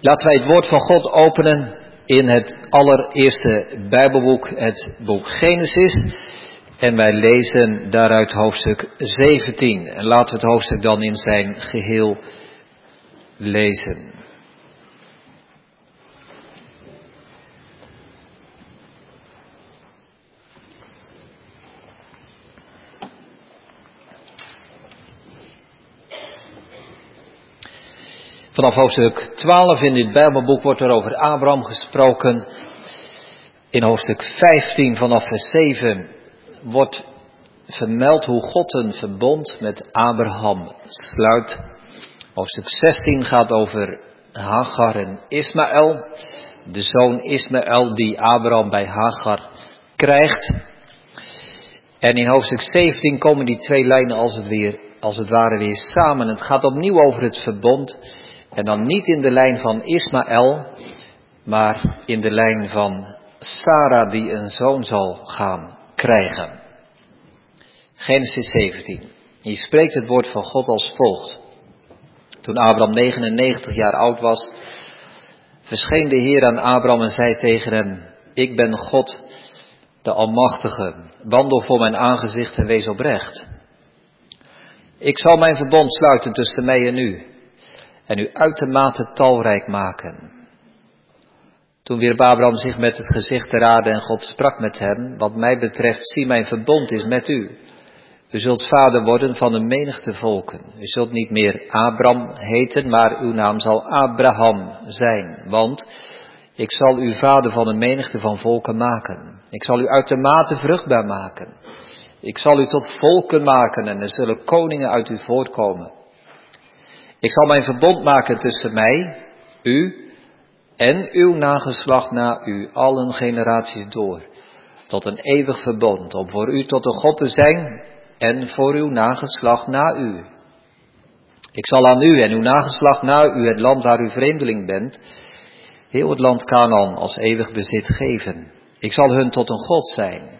Laten wij het woord van God openen in het allereerste Bijbelboek, het boek Genesis. En wij lezen daaruit hoofdstuk 17. En laten we het hoofdstuk dan in zijn geheel lezen. Vanaf hoofdstuk 12 in dit Bijbelboek wordt er over Abraham gesproken. In hoofdstuk 15 vanaf vers 7 wordt vermeld hoe God een verbond met Abraham sluit. Hoofdstuk 16 gaat over Hagar en Ismaël, de zoon Ismaël die Abraham bij Hagar krijgt. En in hoofdstuk 17 komen die twee lijnen als het, weer, als het ware weer samen. Het gaat opnieuw over het verbond en dan niet in de lijn van Ismaël, maar in de lijn van Sarah die een zoon zal gaan krijgen. Genesis 17. Hier spreekt het woord van God als volgt. Toen Abraham 99 jaar oud was, verscheen de Heer aan Abraham en zei tegen hem, ik ben God, de Almachtige, wandel voor mijn aangezicht en wees oprecht. Ik zal mijn verbond sluiten tussen mij en u en u uitermate talrijk maken. Toen wierp Abraham zich met het gezicht te raden en God sprak met hem, wat mij betreft, zie mijn verbond is met u. U zult vader worden van een menigte volken. U zult niet meer Abram heten, maar uw naam zal Abraham zijn, want ik zal u vader van een menigte van volken maken. Ik zal u uitermate vruchtbaar maken. Ik zal u tot volken maken en er zullen koningen uit u voortkomen. Ik zal mijn verbond maken tussen mij, u en uw nageslacht na u, allen generaties door, tot een eeuwig verbond, om voor u tot een God te zijn en voor uw nageslacht na u. Ik zal aan u en uw nageslacht na u het land waar u vreemdeling bent, heel het land Canaan als eeuwig bezit geven. Ik zal hun tot een God zijn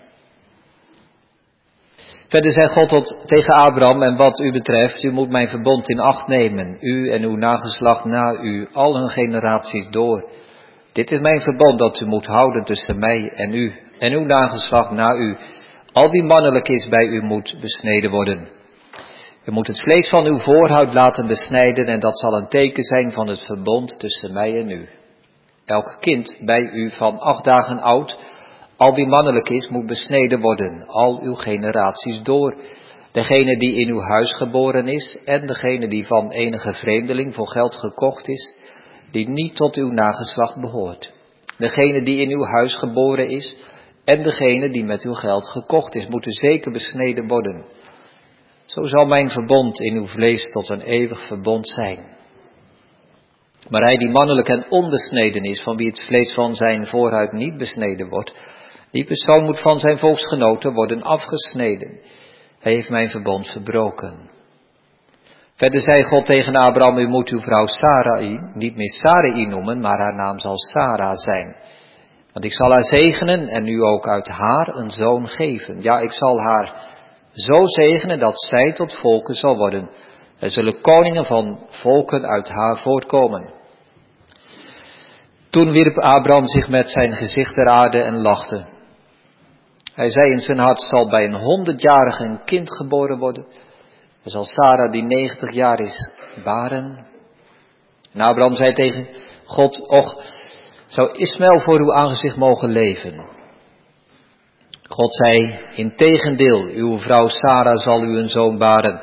Verder zei God tot, tegen Abraham, en wat u betreft, u moet mijn verbond in acht nemen, u en uw nageslacht na u, al hun generaties door. Dit is mijn verbond dat u moet houden tussen mij en u, en uw nageslacht na u. Al wie mannelijk is bij u moet besneden worden. U moet het vlees van uw voorhoud laten besnijden, en dat zal een teken zijn van het verbond tussen mij en u. Elk kind bij u van acht dagen oud, al wie mannelijk is, moet besneden worden, al uw generaties door. Degene die in uw huis geboren is en degene die van enige vreemdeling voor geld gekocht is, die niet tot uw nageslacht behoort. Degene die in uw huis geboren is en degene die met uw geld gekocht is, moeten zeker besneden worden. Zo zal mijn verbond in uw vlees tot een eeuwig verbond zijn. Maar hij die mannelijk en onbesneden is, van wie het vlees van zijn voorhuid niet besneden wordt, die persoon moet van zijn volksgenoten worden afgesneden. Hij heeft mijn verbond verbroken. Verder zei God tegen Abraham, u moet uw vrouw Sarai niet meer Sarai noemen, maar haar naam zal Sarah zijn. Want ik zal haar zegenen en u ook uit haar een zoon geven. Ja, ik zal haar zo zegenen dat zij tot volken zal worden. Er zullen koningen van volken uit haar voortkomen. Toen wierp Abraham zich met zijn gezicht ter aarde en lachte. Hij zei in zijn hart, zal bij een honderdjarige een kind geboren worden. En zal Sarah, die negentig jaar is, baren. En Abraham zei tegen God, och, zou Ismaël voor uw aangezicht mogen leven? God zei, in tegendeel, uw vrouw Sarah zal u een zoon baren.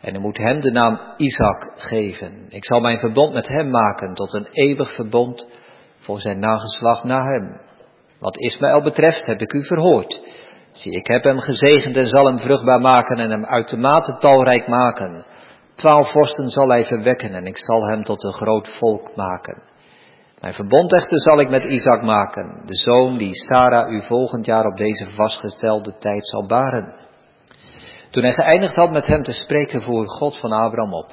En u moet hem de naam Isaac geven. Ik zal mijn verbond met hem maken tot een eeuwig verbond voor zijn nageslacht na hem. Wat Ismaël betreft heb ik u verhoord. Zie, ik heb hem gezegend en zal hem vruchtbaar maken en hem uitermate talrijk maken. Twaalf vorsten zal hij verwekken en ik zal hem tot een groot volk maken. Mijn verbond echter zal ik met Isaac maken, de zoon die Sarah u volgend jaar op deze vastgestelde tijd zal baren. Toen hij geëindigd had met hem te spreken, voer God van Abraham op.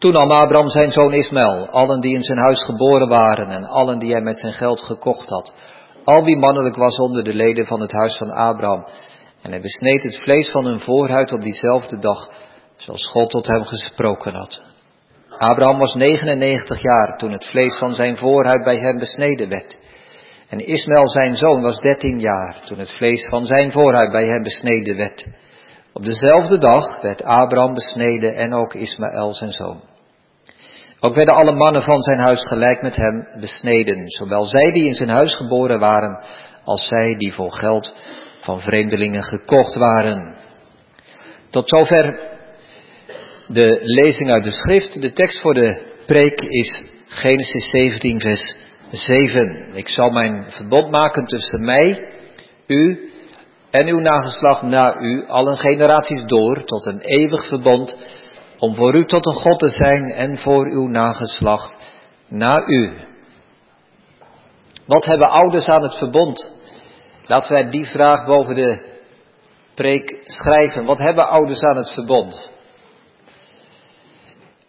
Toen nam Abraham zijn zoon Ismaël, allen die in zijn huis geboren waren en allen die hij met zijn geld gekocht had, al wie mannelijk was onder de leden van het huis van Abraham. En hij besneed het vlees van hun voorhuid op diezelfde dag, zoals God tot hem gesproken had. Abraham was 99 jaar toen het vlees van zijn voorhuid bij hem besneden werd. En Ismaël zijn zoon was 13 jaar toen het vlees van zijn voorhuid bij hem besneden werd. Op dezelfde dag werd Abraham besneden en ook Ismaël zijn zoon. Ook werden alle mannen van zijn huis gelijk met hem besneden, zowel zij die in zijn huis geboren waren, als zij die voor geld van vreemdelingen gekocht waren. Tot zover de lezing uit de schrift. De tekst voor de preek is Genesis 17, vers 7. Ik zal mijn verbond maken tussen mij, u en uw nageslacht na u, allen generaties door, tot een eeuwig verbond, om voor u tot een God te zijn en voor uw nageslacht na u. Wat hebben ouders aan het verbond? Laten wij die vraag boven de preek schrijven. Wat hebben ouders aan het verbond?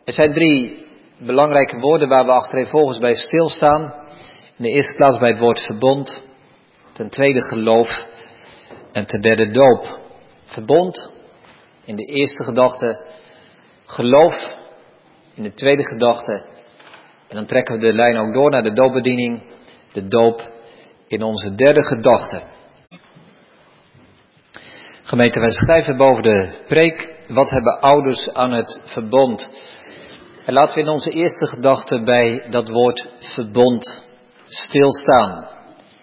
Er zijn drie belangrijke woorden waar we achtereenvolgens bij stilstaan. In de eerste plaats bij het woord verbond. Ten tweede geloof. En ten derde doop. Verbond. In de eerste gedachte geloof. In de tweede gedachte. En dan trekken we de lijn ook door naar de doopbediening. De doop in onze derde gedachte. Gemeente, wij schrijven boven de preek. Wat hebben ouders aan het verbond? En laten we in onze eerste gedachte bij dat woord verbond stilstaan.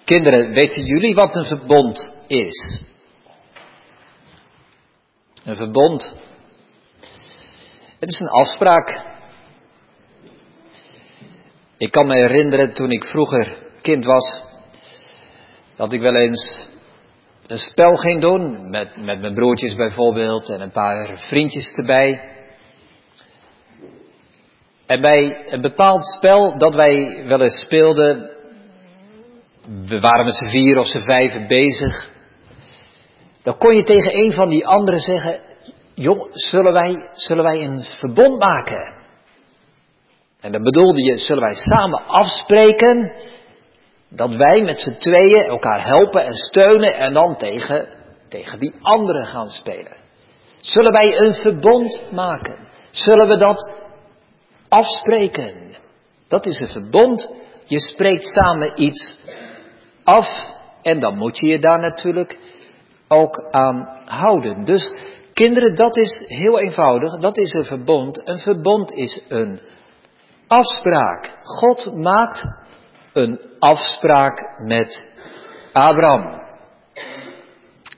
Kinderen, weten jullie wat een verbond is? Een verbond. Het is een afspraak. Ik kan me herinneren toen ik vroeger kind was, dat ik wel eens een spel ging doen, met, met mijn broertjes bijvoorbeeld en een paar vriendjes erbij. En bij een bepaald spel dat wij wel eens speelden, we waren met z'n vier of z'n vijven bezig, dan kon je tegen een van die anderen zeggen, joh, zullen wij, zullen wij een verbond maken? En dan bedoelde je, zullen wij samen afspreken dat wij met z'n tweeën elkaar helpen en steunen en dan tegen, tegen die anderen gaan spelen? Zullen wij een verbond maken? Zullen we dat afspreken. Dat is een verbond. Je spreekt samen iets af en dan moet je je daar natuurlijk ook aan houden. Dus kinderen, dat is heel eenvoudig. Dat is een verbond. Een verbond is een afspraak. God maakt een afspraak met Abraham.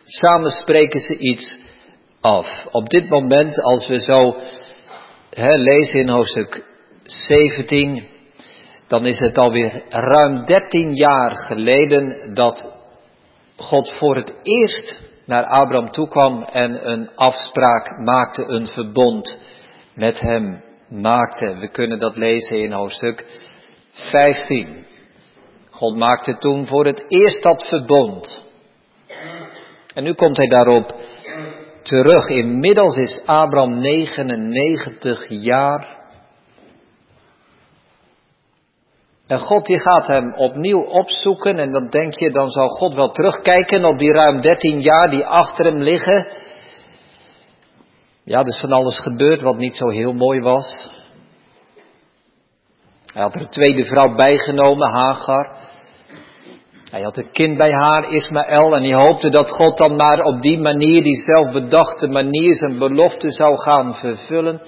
Samen spreken ze iets af. Op dit moment, als we zo hè, lezen in hoofdstuk 17, dan is het alweer ruim 13 jaar geleden dat God voor het eerst naar Abraham toekwam en een afspraak maakte, een verbond met hem maakte. We kunnen dat lezen in hoofdstuk 15. God maakte toen voor het eerst dat verbond. En nu komt hij daarop terug. Inmiddels is Abraham 99 jaar. En God die gaat hem opnieuw opzoeken en dan denk je, dan zal God wel terugkijken op die ruim 13 jaar die achter hem liggen. Ja, er is van alles gebeurd wat niet zo heel mooi was. Hij had er een tweede vrouw bijgenomen, Hagar. Hij had een kind bij haar, Ismaël, en hij hoopte dat God dan maar op die manier, die zelfbedachte manier, zijn belofte zou gaan vervullen.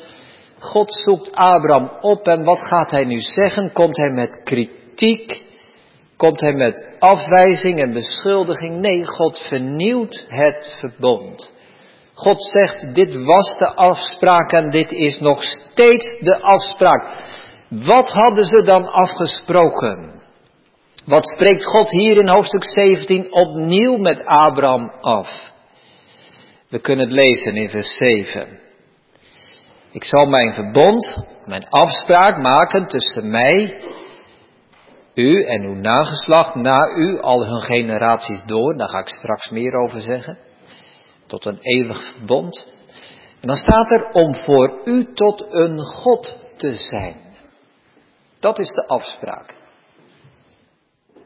God zoekt Abraham op en wat gaat hij nu zeggen? Komt hij met kritiek? Komt hij met afwijzing en beschuldiging? Nee, God vernieuwt het verbond. God zegt, dit was de afspraak en dit is nog steeds de afspraak. Wat hadden ze dan afgesproken? Wat spreekt God hier in hoofdstuk 17 opnieuw met Abraham af? We kunnen het lezen in vers 7. Ik zal mijn verbond, mijn afspraak maken tussen mij, u en uw nageslacht na u, al hun generaties door. Daar ga ik straks meer over zeggen. Tot een eeuwig verbond. En dan staat er om voor u tot een God te zijn. Dat is de afspraak.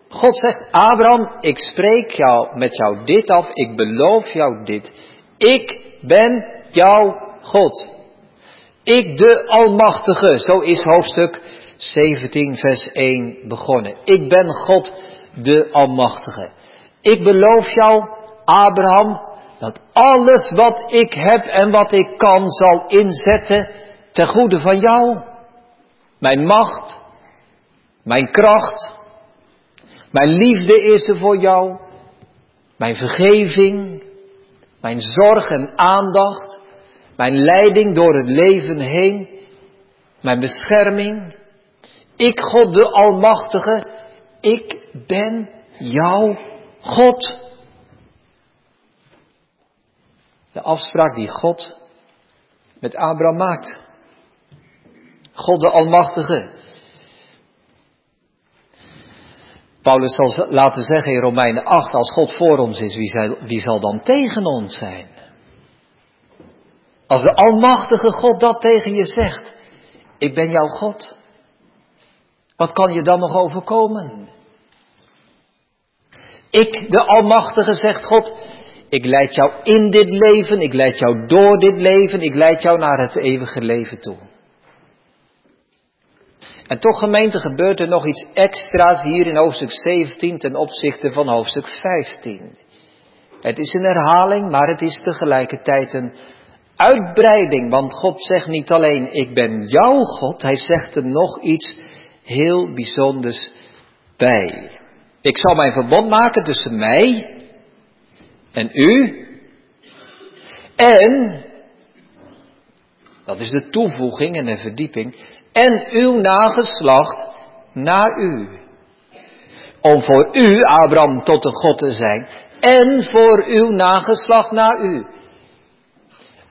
God zegt, Abraham, ik spreek jou, met jou dit af, ik beloof jou dit. Ik ben jouw God. Ik de Almachtige, zo is hoofdstuk 17, vers 1 begonnen. Ik ben God de Almachtige. Ik beloof jou, Abraham, dat alles wat ik heb en wat ik kan zal inzetten ten goede van jou. Mijn macht, mijn kracht, mijn liefde is er voor jou, mijn vergeving, mijn zorg en aandacht, mijn leiding door het leven heen, mijn bescherming. Ik, God de Almachtige, ik ben jouw God. De afspraak die God met Abraham maakt. God de Almachtige. Paulus zal laten zeggen in Romeinen 8, als God voor ons is, wie zal, dan tegen ons zijn? Als de Almachtige God dat tegen je zegt, ik ben jouw God, wat kan je dan nog overkomen? Ik, de Almachtige, zegt God, ik leid jou in dit leven, ik leid jou door dit leven, ik leid jou naar het eeuwige leven toe. En toch gemeente gebeurt er nog iets extra's hier in hoofdstuk 17 ten opzichte van hoofdstuk 15. Het is een herhaling, maar het is tegelijkertijd een uitbreiding, want God zegt niet alleen ik ben jouw God, hij zegt er nog iets heel bijzonders bij. Ik zal mijn verbond maken tussen mij en u. En, dat is de toevoeging en de verdieping, en uw nageslacht naar u. Om voor u, Abraham, tot een God te zijn. En voor uw nageslacht naar u.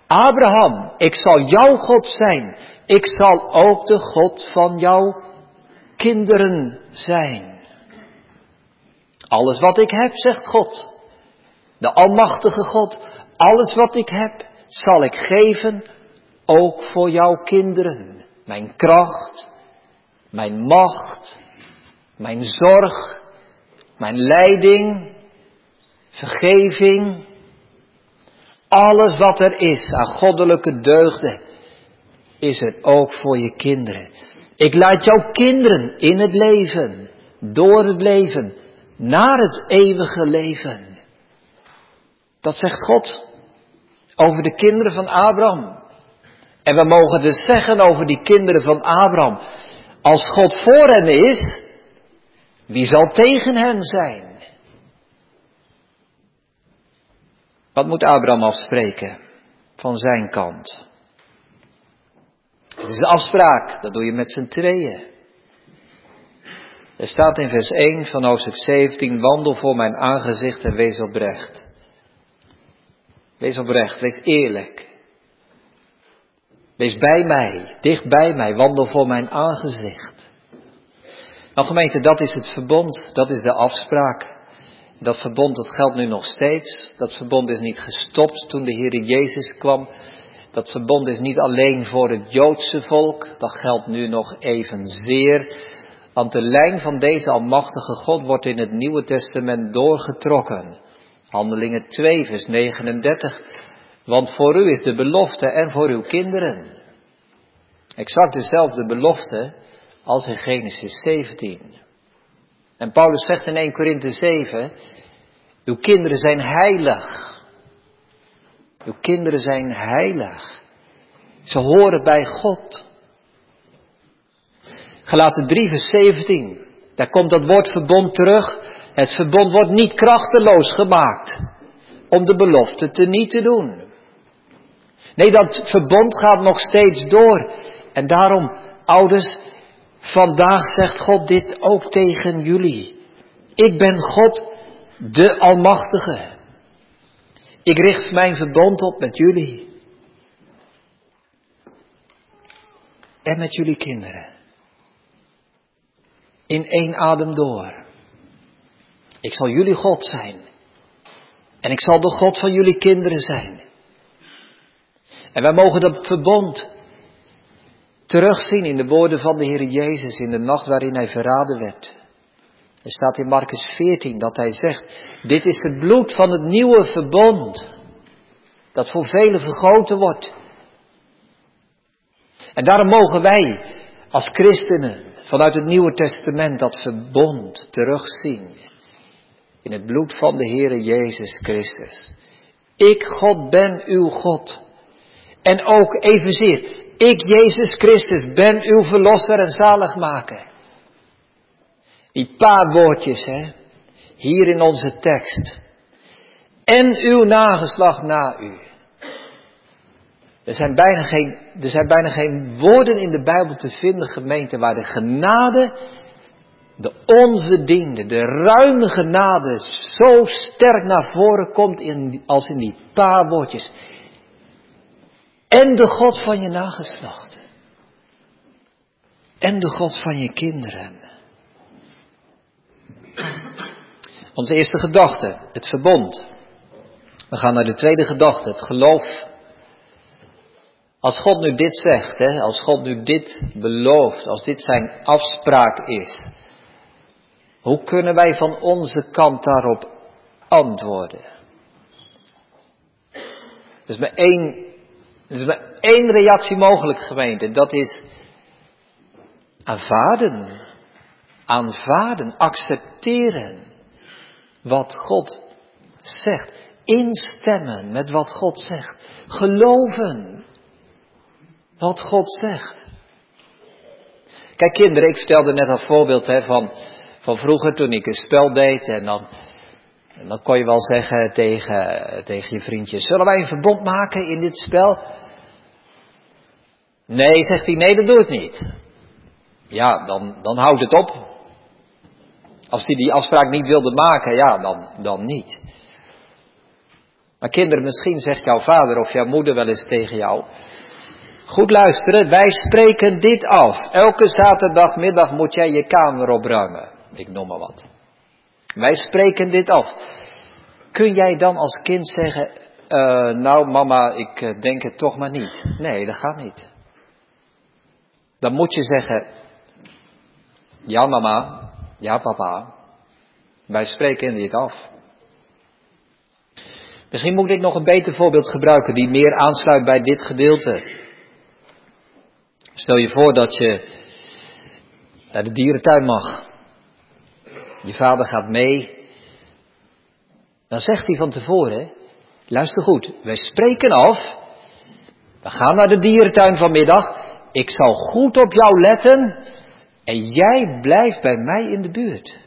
Abraham, ik zal jouw God zijn. Ik zal ook de God van jouw kinderen zijn. Alles wat ik heb, zegt God, de Almachtige God, alles wat ik heb, zal ik geven, ook voor jouw kinderen. Mijn kracht, mijn macht, mijn zorg, mijn leiding, vergeving, alles wat er is aan goddelijke deugden, is er ook voor je kinderen. Ik laat jouw kinderen in het leven, door het leven, naar het eeuwige leven. Dat zegt God over de kinderen van Abraham. En we mogen dus zeggen over die kinderen van Abraham, als God voor hen is, wie zal tegen hen zijn? Wat moet Abraham afspreken van zijn kant? Het is de afspraak, dat doe je met z'n tweeën. Er staat in vers 1 van hoofdstuk 17, wandel voor mijn aangezicht en wees oprecht. Wees oprecht, wees eerlijk. Wees bij mij, dicht bij mij, wandel voor mijn aangezicht. Nou gemeente, dat is het verbond, dat is de afspraak. Dat verbond, dat geldt nu nog steeds. Dat verbond is niet gestopt toen de Heer Jezus kwam. Dat verbond is niet alleen voor het Joodse volk, dat geldt nu nog evenzeer. Want de lijn van deze almachtige God wordt in het Nieuwe Testament doorgetrokken. Handelingen 2, vers 39. Want voor u is de belofte en voor uw kinderen. Exact dezelfde belofte als in Genesis 17. En Paulus zegt in 1 Korinthe 7, uw kinderen zijn heilig. Uw kinderen zijn heilig. Ze horen bij God. Gelaten 3 vers 17, daar komt dat woord verbond terug. Het verbond wordt niet krachteloos gemaakt om de belofte te niet te doen. Nee, dat verbond gaat nog steeds door. En daarom, ouders, Vandaag zegt God dit ook tegen jullie. Ik ben God, de Almachtige. Ik richt mijn verbond op met jullie. En met jullie kinderen. In één adem door. Ik zal jullie God zijn. En ik zal de God van jullie kinderen zijn. En wij mogen dat verbond terugzien in de woorden van de Heer Jezus in de nacht waarin hij verraden werd. Er staat in Marcus 14 dat hij zegt, dit is het bloed van het nieuwe verbond, dat voor velen vergoten wordt. En daarom mogen wij als christenen vanuit het Nieuwe Testament dat verbond terugzien in het bloed van de Heere Jezus Christus. Ik, God, ben uw God. En ook evenzeer, ik, Jezus Christus, ben uw verlosser en zaligmaker. Die paar woordjes, hè, hier in onze tekst. En uw nageslag na u. Er zijn, bijna geen, er zijn bijna geen woorden in de Bijbel te vinden, gemeente, waar de genade, de onverdiende, de ruime genade zo sterk naar voren komt in, als in die paar woordjes. En de God van je nageslacht. En de God van je kinderen. Onze eerste gedachte, het verbond. We gaan naar de tweede gedachte, het geloof. Als God nu dit zegt, hè, als God nu dit belooft, als dit zijn afspraak is, hoe kunnen wij van onze kant daarop antwoorden? Er is maar één, er is maar één reactie mogelijk, gemeente. Dat is aanvaarden. Aanvaarden, accepteren wat God zegt. Instemmen met wat God zegt. Geloven wat God zegt. Kijk kinderen, ik vertelde net een voorbeeld hè, van, van vroeger toen ik een spel deed en dan, en dan kon je wel zeggen tegen, tegen je vriendje, zullen wij een verbond maken in dit spel? Nee, zegt hij, nee dat doe ik niet. Ja, dan, dan houdt het op. Als hij die afspraak niet wilde maken, ja, dan, dan niet. Maar kinderen, misschien zegt jouw vader of jouw moeder wel eens tegen jou, Goed luisteren, wij spreken dit af. Elke zaterdagmiddag moet jij je kamer opruimen. Ik noem maar wat. Wij spreken dit af. Kun jij dan als kind zeggen, uh, nou mama, ik eh, denk het toch maar niet. Nee, dat gaat niet. Dan moet je zeggen, ja mama, ja papa, wij spreken dit af. Misschien moet ik nog een beter voorbeeld gebruiken die meer aansluit bij dit gedeelte. Stel je voor dat je naar de dierentuin mag. Je vader gaat mee. Dan zegt hij van tevoren, luister goed, wij spreken af. We gaan naar de dierentuin vanmiddag. Ik zal goed op jou letten. En jij blijft bij mij in de buurt.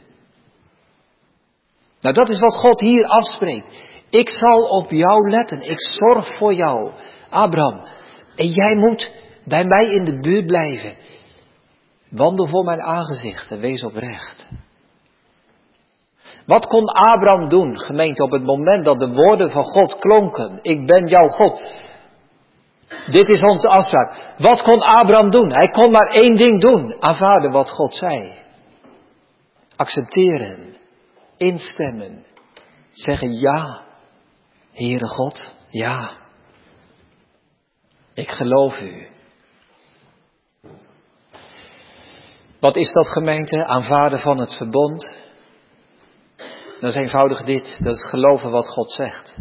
Nou, dat is wat God hier afspreekt. Ik zal op jou letten. Ik zorg voor jou, Abraham. En jij moet bij mij in de buurt blijven. Wandel voor mijn aangezicht en wees oprecht. Wat kon Abraham doen, gemeente, op het moment dat de woorden van God klonken? Ik ben jouw God. Dit is onze afspraak. Wat kon Abraham doen? Hij kon maar één ding doen. Aanvaarden wat God zei. Accepteren. Instemmen. Zeggen ja. Heere God, ja. Ik geloof u. Wat is dat gemeente? Aanvaarden van het verbond? Dat is eenvoudig dit. Dat is geloven wat God zegt.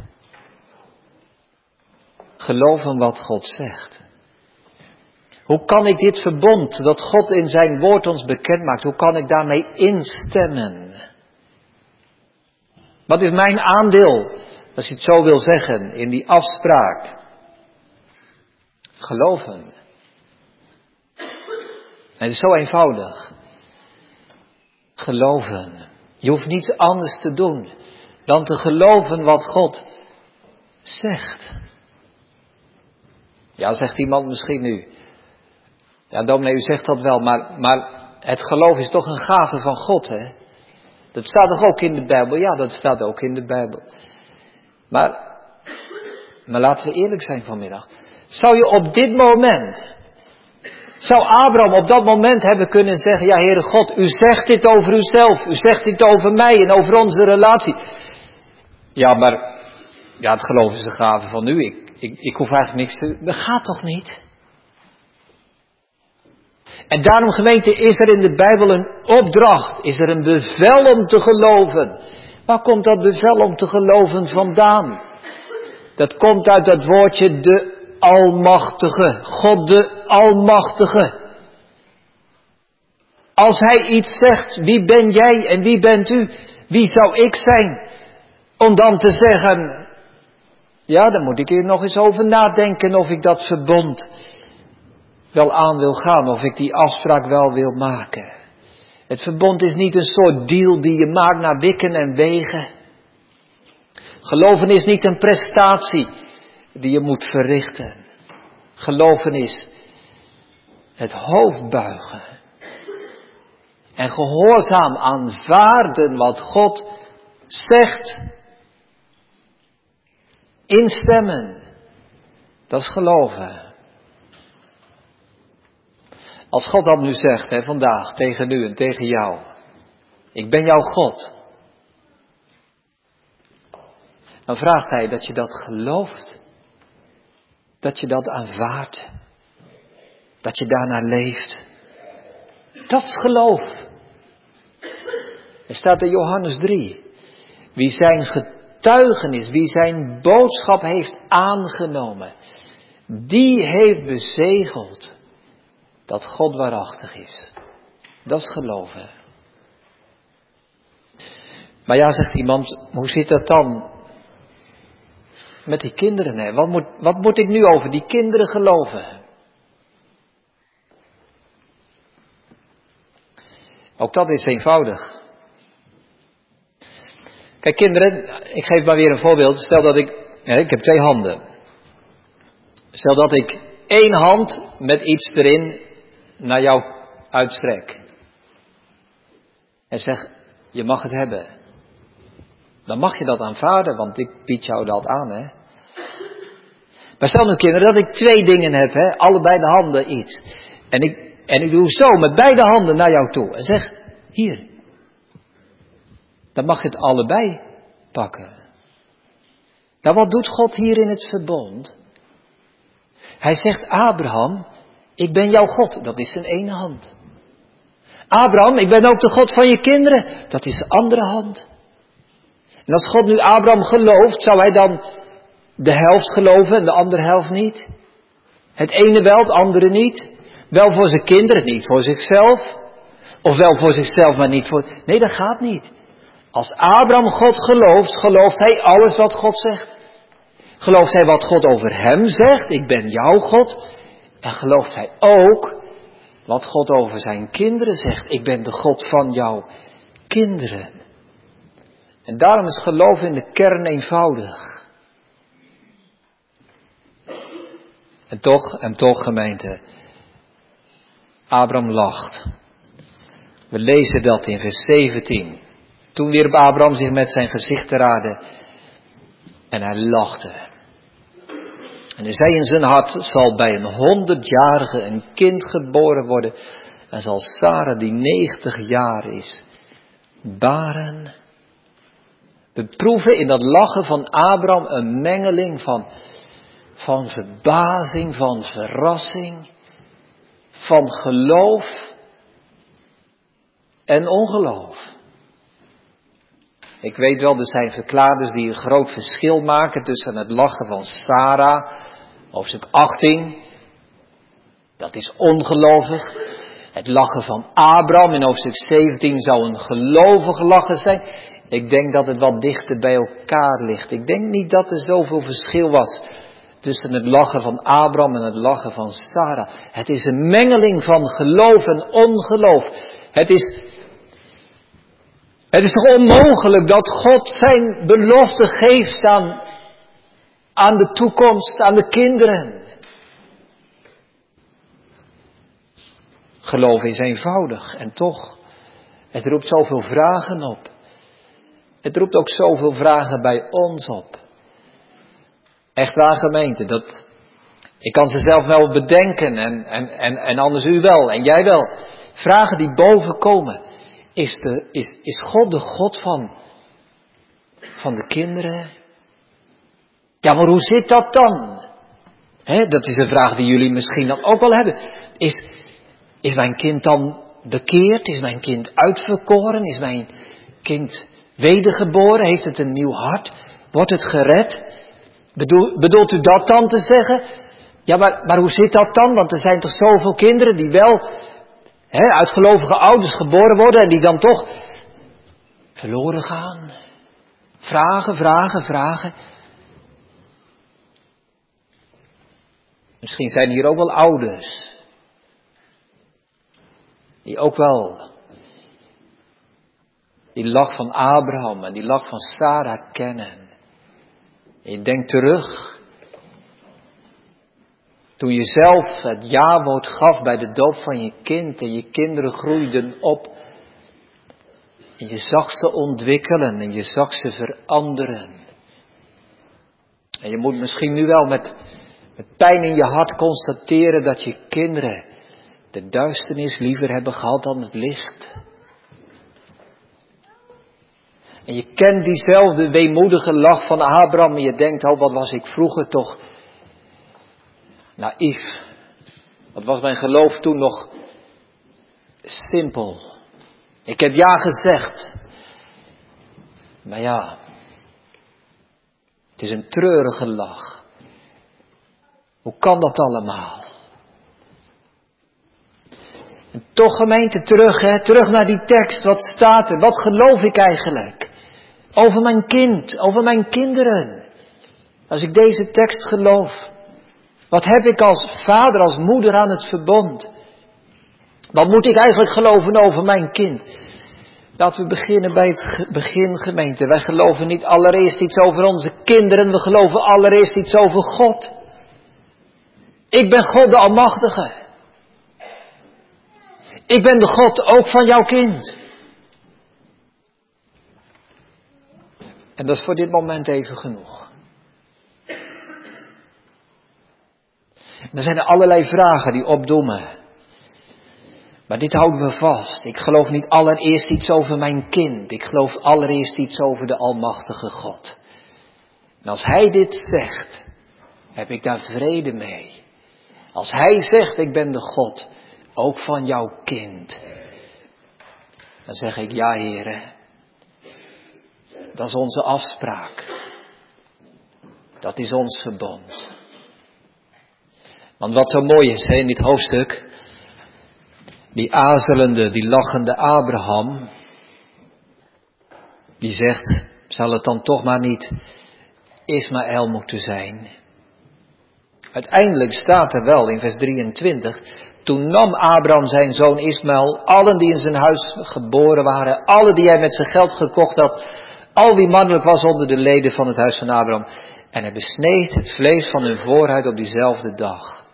Geloven wat God zegt. Hoe kan ik dit verbond dat God in zijn woord ons bekend maakt, hoe kan ik daarmee instemmen? Wat is mijn aandeel, als je het zo wil zeggen, in die afspraak? Geloven. Het is zo eenvoudig. Geloven. Je hoeft niets anders te doen dan te geloven wat God zegt. Ja, zegt iemand misschien nu. Ja, dominee, u zegt dat wel, maar, maar het geloof is toch een gave van God, hè? Dat staat toch ook in de Bijbel? Ja, dat staat ook in de Bijbel. Maar, maar laten we eerlijk zijn vanmiddag. Zou je op dit moment zou Abraham op dat moment hebben kunnen zeggen, ja Heere God, u zegt dit over uzelf, u zegt dit over mij en over onze relatie. Ja, maar ja, het geloof is een gave van u, ik, ik, ik hoef eigenlijk niks te... Dat gaat toch niet? En daarom gemeente is er in de Bijbel een opdracht, is er een bevel om te geloven. Waar komt dat bevel om te geloven vandaan? Dat komt uit dat woordje de Almachtige, God de Almachtige. Als Hij iets zegt, wie ben jij en wie bent u? Wie zou ik zijn? Om dan te zeggen, ja, dan moet ik hier nog eens over nadenken of ik dat verbond wel aan wil gaan, of ik die afspraak wel wil maken. Het verbond is niet een soort deal die je maakt naar wikken en wegen. Geloven is niet een prestatie die je moet verrichten. Geloven is het hoofd buigen en gehoorzaam aanvaarden wat God zegt. Instemmen. Dat is geloven. Als God dat nu zegt, hè, vandaag, tegen u en tegen jou. Ik ben jouw God. Dan vraagt hij dat je dat gelooft. Dat je dat aanvaardt. Dat je daarnaar leeft. Dat is geloof. Er staat in Johannes 3. Wie zijn getuigenis, wie zijn boodschap heeft aangenomen, die heeft bezegeld dat God waarachtig is. Dat is geloven. Maar ja, zegt iemand, hoe zit dat dan met die kinderen? Hè? Wat, moet, wat moet ik nu over die kinderen geloven? Ook dat is eenvoudig. Kijk, kinderen, ik geef maar weer een voorbeeld. Stel dat ik, ik heb twee handen. Stel dat ik één hand met iets erin naar jou uitstrek. En zeg, je mag het hebben. Dan mag je dat aanvaarden, want ik bied jou dat aan, hè. Stel nu kinderen dat ik twee dingen heb, hè, allebei de handen iets. En ik, en ik doe zo met beide handen naar jou toe. En zeg, hier. Dan mag je het allebei pakken. Nou, wat doet God hier in het verbond? Hij zegt, Abraham, ik ben jouw God. Dat is zijn ene hand. Abraham, ik ben ook de God van je kinderen. Dat is de andere hand. En als God nu Abraham gelooft, zou hij dan de helft geloven en de andere helft niet? Het ene wel, het andere niet? Wel voor zijn kinderen, niet voor zichzelf. Of wel voor zichzelf, maar niet voor. Nee, dat gaat niet. Als Abraham God gelooft, gelooft hij alles wat God zegt. Gelooft hij wat God over hem zegt? Ik ben jouw God. En gelooft hij ook wat God over zijn kinderen zegt? Ik ben de God van jouw kinderen. En daarom is geloof in de kern eenvoudig. En toch, en toch gemeente, Abraham lacht. We lezen dat in vers 17. Toen wierp Abraham zich met zijn gezicht te raden en hij lachte. En hij zei in zijn hart, zal bij een honderdjarige een kind geboren worden en zal Sarah die negentig jaar is, baren. We proeven in dat lachen van Abraham een mengeling van, van verbazing, van verrassing, van geloof en ongeloof. Ik weet wel, er zijn verklaarders die een groot verschil maken tussen het lachen van Sarah, hoofdstuk 18, dat is ongelovig. Het lachen van Abraham in hoofdstuk 17 zou een gelovig lachen zijn. Ik denk dat het wat dichter bij elkaar ligt. Ik denk niet dat er zoveel verschil was tussen het lachen van Abraham en het lachen van Sarah. Het is een mengeling van geloof en ongeloof. Het is het is toch onmogelijk dat God zijn belofte geeft aan, aan de toekomst, aan de kinderen. Geloof is eenvoudig en toch, het roept zoveel vragen op. Het roept ook zoveel vragen bij ons op. Echt waar gemeente, dat, ik kan ze zelf wel bedenken en, en, en, en anders u wel en jij wel. Vragen die boven komen. Is, de, is, is God de God van, van de kinderen? Ja, maar hoe zit dat dan? dat is een vraag die jullie misschien dan ook wel hebben. Is, is mijn kind dan bekeerd? Is mijn kind uitverkoren? Is mijn kind wedergeboren? Heeft het een nieuw hart? Wordt het gered? Bedoel, bedoelt u dat dan te zeggen? Ja, maar, maar hoe zit dat dan? Want er zijn toch zoveel kinderen die wel hè, uit gelovige ouders geboren worden en die dan toch verloren gaan. Vragen, vragen, vragen. Misschien zijn hier ook wel ouders. Die ook wel die lach van Abraham en die lach van Sarah kennen. Je denkt terug. Toen je zelf het ja-woord gaf bij de doop van je kind en je kinderen groeiden op. En je zag ze ontwikkelen en je zag ze veranderen. En je moet misschien nu wel met, met pijn in je hart constateren dat je kinderen de duisternis liever hebben gehad dan het licht. En je kent diezelfde weemoedige lach van Abraham en je denkt, oh wat was ik vroeger toch naïef. Wat was mijn geloof toen nog simpel. Ik heb ja gezegd. Maar ja, het is een treurige lach. Hoe kan dat allemaal? En toch gemeente terug, hè, terug naar die tekst. Wat staat er? Wat geloof ik eigenlijk? Over mijn kind, over mijn kinderen. Als ik deze tekst geloof. Wat heb ik als vader, als moeder aan het verbond? Wat moet ik eigenlijk geloven over mijn kind? Laten we beginnen bij het begin, gemeente. Wij geloven niet allereerst iets over onze kinderen, we geloven allereerst iets over God. Ik ben God de Almachtige. Ik ben de God ook van jouw kind. En dat is voor dit moment even genoeg. Er zijn er allerlei vragen die opdoemen. Maar dit houden we vast. Ik geloof niet allereerst iets over mijn kind. Ik geloof allereerst iets over de Almachtige God. En als Hij dit zegt, heb ik daar vrede mee. Als Hij zegt, ik ben de God, ook van jouw kind. Dan zeg ik, ja heren, dat is onze afspraak. Dat is ons verbond. Want wat zo mooi is hè, in dit hoofdstuk, die azelende, die lachende Abraham, die zegt, zal het dan toch maar niet Ismaël moeten zijn? Uiteindelijk staat er wel in vers 23, toen nam Abraham zijn zoon Ismaël, allen die in zijn huis geboren waren, alle die hij met zijn geld gekocht had, al wie mannelijk was onder de leden van het huis van Abraham, en hij besneed het vlees van hun voorhuid op diezelfde dag.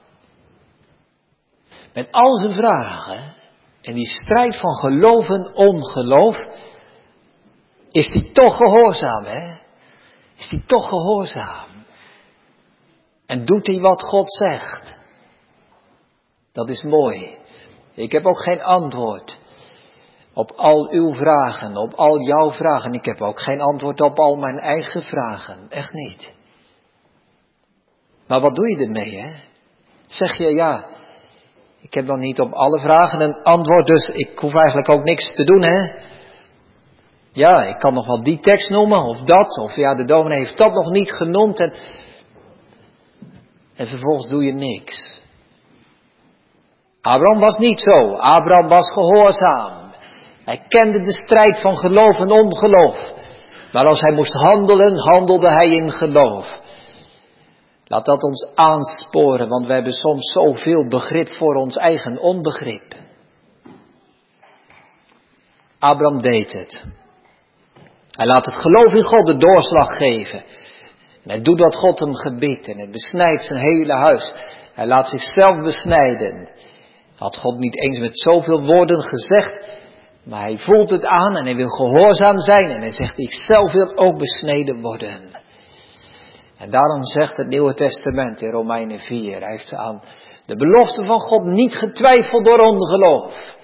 Met al zijn vragen en die strijd van geloof en ongeloof, is hij toch gehoorzaam, hè? Is hij toch gehoorzaam? En doet hij wat God zegt? Dat is mooi. Ik heb ook geen antwoord op al uw vragen, op al jouw vragen. Ik heb ook geen antwoord op al mijn eigen vragen. Echt niet. Maar wat doe je ermee, hè? Zeg je ja, ik heb nog niet op alle vragen een antwoord, dus ik hoef eigenlijk ook niks te doen, hè? Ja, ik kan nog wel die tekst noemen, of dat, of ja, de dominee heeft dat nog niet genoemd, en, en vervolgens doe je niks. Abraham was niet zo, Abraham was gehoorzaam. Hij kende de strijd van geloof en ongeloof. Maar als hij moest handelen, handelde hij in geloof. Laat dat ons aansporen, want we hebben soms zoveel begrip voor ons eigen onbegrip. Abraham deed het. Hij laat het geloof in God de doorslag geven. En hij doet wat God hem gebiedt en hij besnijdt zijn hele huis. Hij laat zichzelf besnijden. Had God niet eens met zoveel woorden gezegd, maar hij voelt het aan en hij wil gehoorzaam zijn en hij zegt, ik zelf wil ook besneden worden. En daarom zegt het Nieuwe Testament in Romeinen 4, hij heeft aan de belofte van God niet getwijfeld door ongeloof.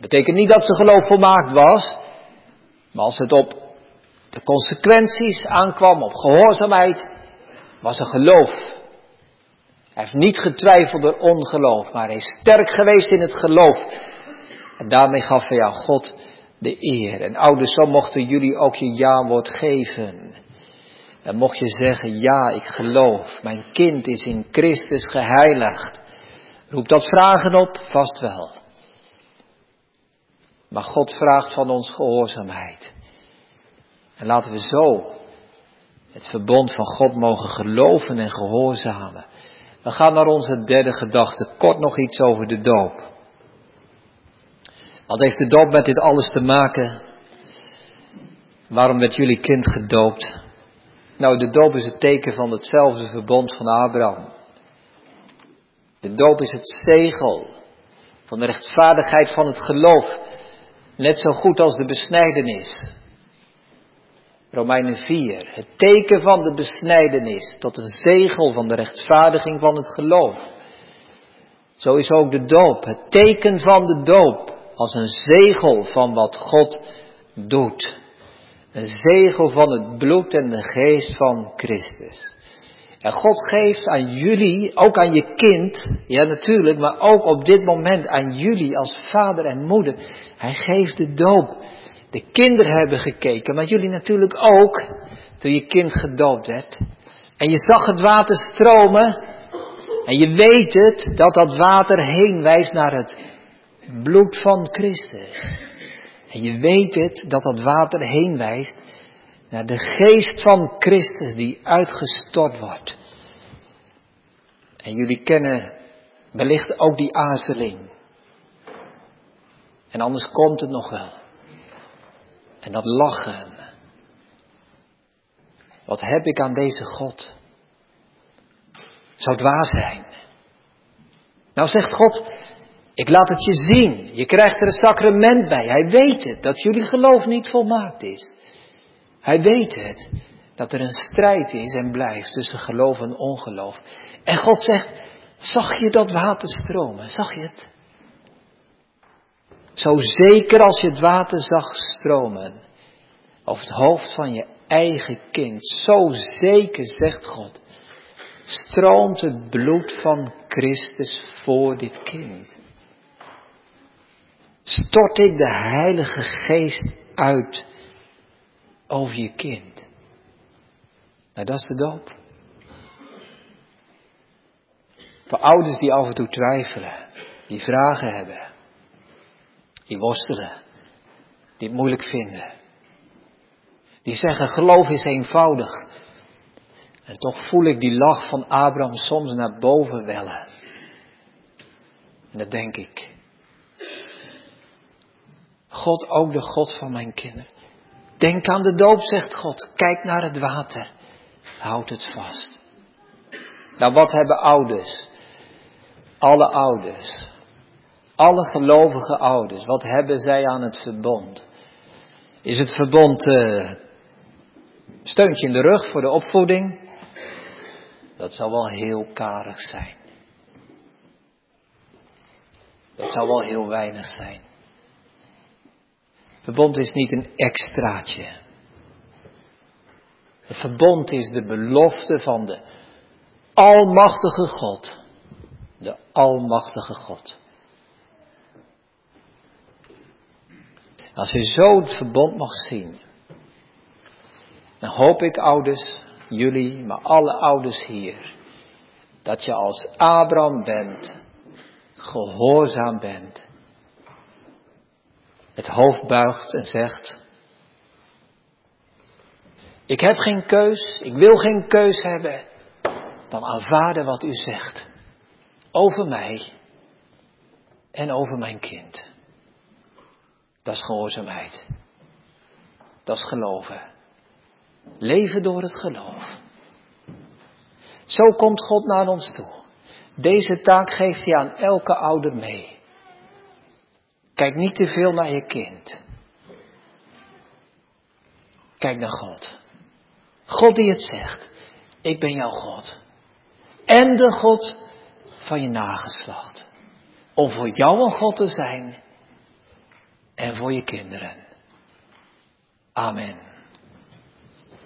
Betekent niet dat zijn geloof volmaakt was, maar als het op de consequenties aankwam, op gehoorzaamheid, was er geloof. Hij heeft niet getwijfeld door ongeloof, maar hij is sterk geweest in het geloof. En daarmee gaf hij aan God de eer. En ouders, zo mochten jullie ook je ja-woord geven. En mocht je zeggen, ja, ik geloof, mijn kind is in Christus geheiligd. Roept dat vragen op? Vast wel. Maar God vraagt van ons gehoorzaamheid. En laten we zo het verbond van God mogen geloven en gehoorzamen. We gaan naar onze derde gedachte. Kort nog iets over de doop. Wat heeft de doop met dit alles te maken? Waarom werd jullie kind gedoopt? Nou, de doop is het teken van hetzelfde verbond van Abraham. De doop is het zegel van de rechtvaardigheid van het geloof. Net zo goed als de besnijdenis. Romeinen 4. Het teken van de besnijdenis tot een zegel van de rechtvaardiging van het geloof. Zo is ook de doop. Het teken van de doop als een zegel van wat God doet. Een zegel van het bloed en de geest van Christus. En God geeft aan jullie, ook aan je kind, ja natuurlijk, maar ook op dit moment aan jullie als vader en moeder. Hij geeft de doop. De kinderen hebben gekeken, maar jullie natuurlijk ook, toen je kind gedoopt werd. En je zag het water stromen. En je weet het, dat dat water heen wijst naar het bloed van Christus. En je weet het, dat dat water heen wijst naar de geest van Christus die uitgestort wordt. En jullie kennen wellicht ook die aarzeling. En anders komt het nog wel. En dat lachen. Wat heb ik aan deze God? Zou waar zijn? Nou zegt God, ik laat het je zien. Je krijgt er een sacrament bij. Hij weet het, dat jullie geloof niet volmaakt is. Hij weet het, dat er een strijd is en blijft tussen geloof en ongeloof. En God zegt, zag je dat water stromen? Zag je het? Zo zeker als je het water zag stromen over het hoofd van je eigen kind, zo zeker, zegt God, stroomt het bloed van Christus voor dit kind. Stort ik de Heilige Geest uit over je kind. Nou, dat is de doop. Voor ouders die af en toe twijfelen, die vragen hebben, die worstelen, die het moeilijk vinden. Die zeggen geloof is eenvoudig. En toch voel ik die lach van Abraham soms naar boven wellen. En dat denk ik. God ook de God van mijn kinderen. Denk aan de doop, zegt God. Kijk naar het water. Houd het vast. Nou, wat hebben ouders? Alle ouders. Alle gelovige ouders. Wat hebben zij aan het verbond? Is het verbond uh, steuntje in de rug voor de opvoeding? Dat zal wel heel karig zijn. Dat zal wel heel weinig zijn. Verbond is niet een extraatje. Het verbond is de belofte van de Almachtige God. De Almachtige God. Als u zo het verbond mag zien, dan hoop ik ouders, jullie, maar alle ouders hier, dat je als Abraham bent, gehoorzaam bent het hoofd buigt en zegt, ik heb geen keus, ik wil geen keus hebben, dan aanvaarden wat u zegt over mij en over mijn kind. Dat is gehoorzaamheid. Dat is geloven. Leven door het geloof. Zo komt God naar ons toe. Deze taak geeft hij aan elke ouder mee. Kijk niet te veel naar je kind. Kijk naar God. God die het zegt. Ik ben jouw God. En de God van je nageslacht. Om voor jou een God te zijn. En voor je kinderen. Amen.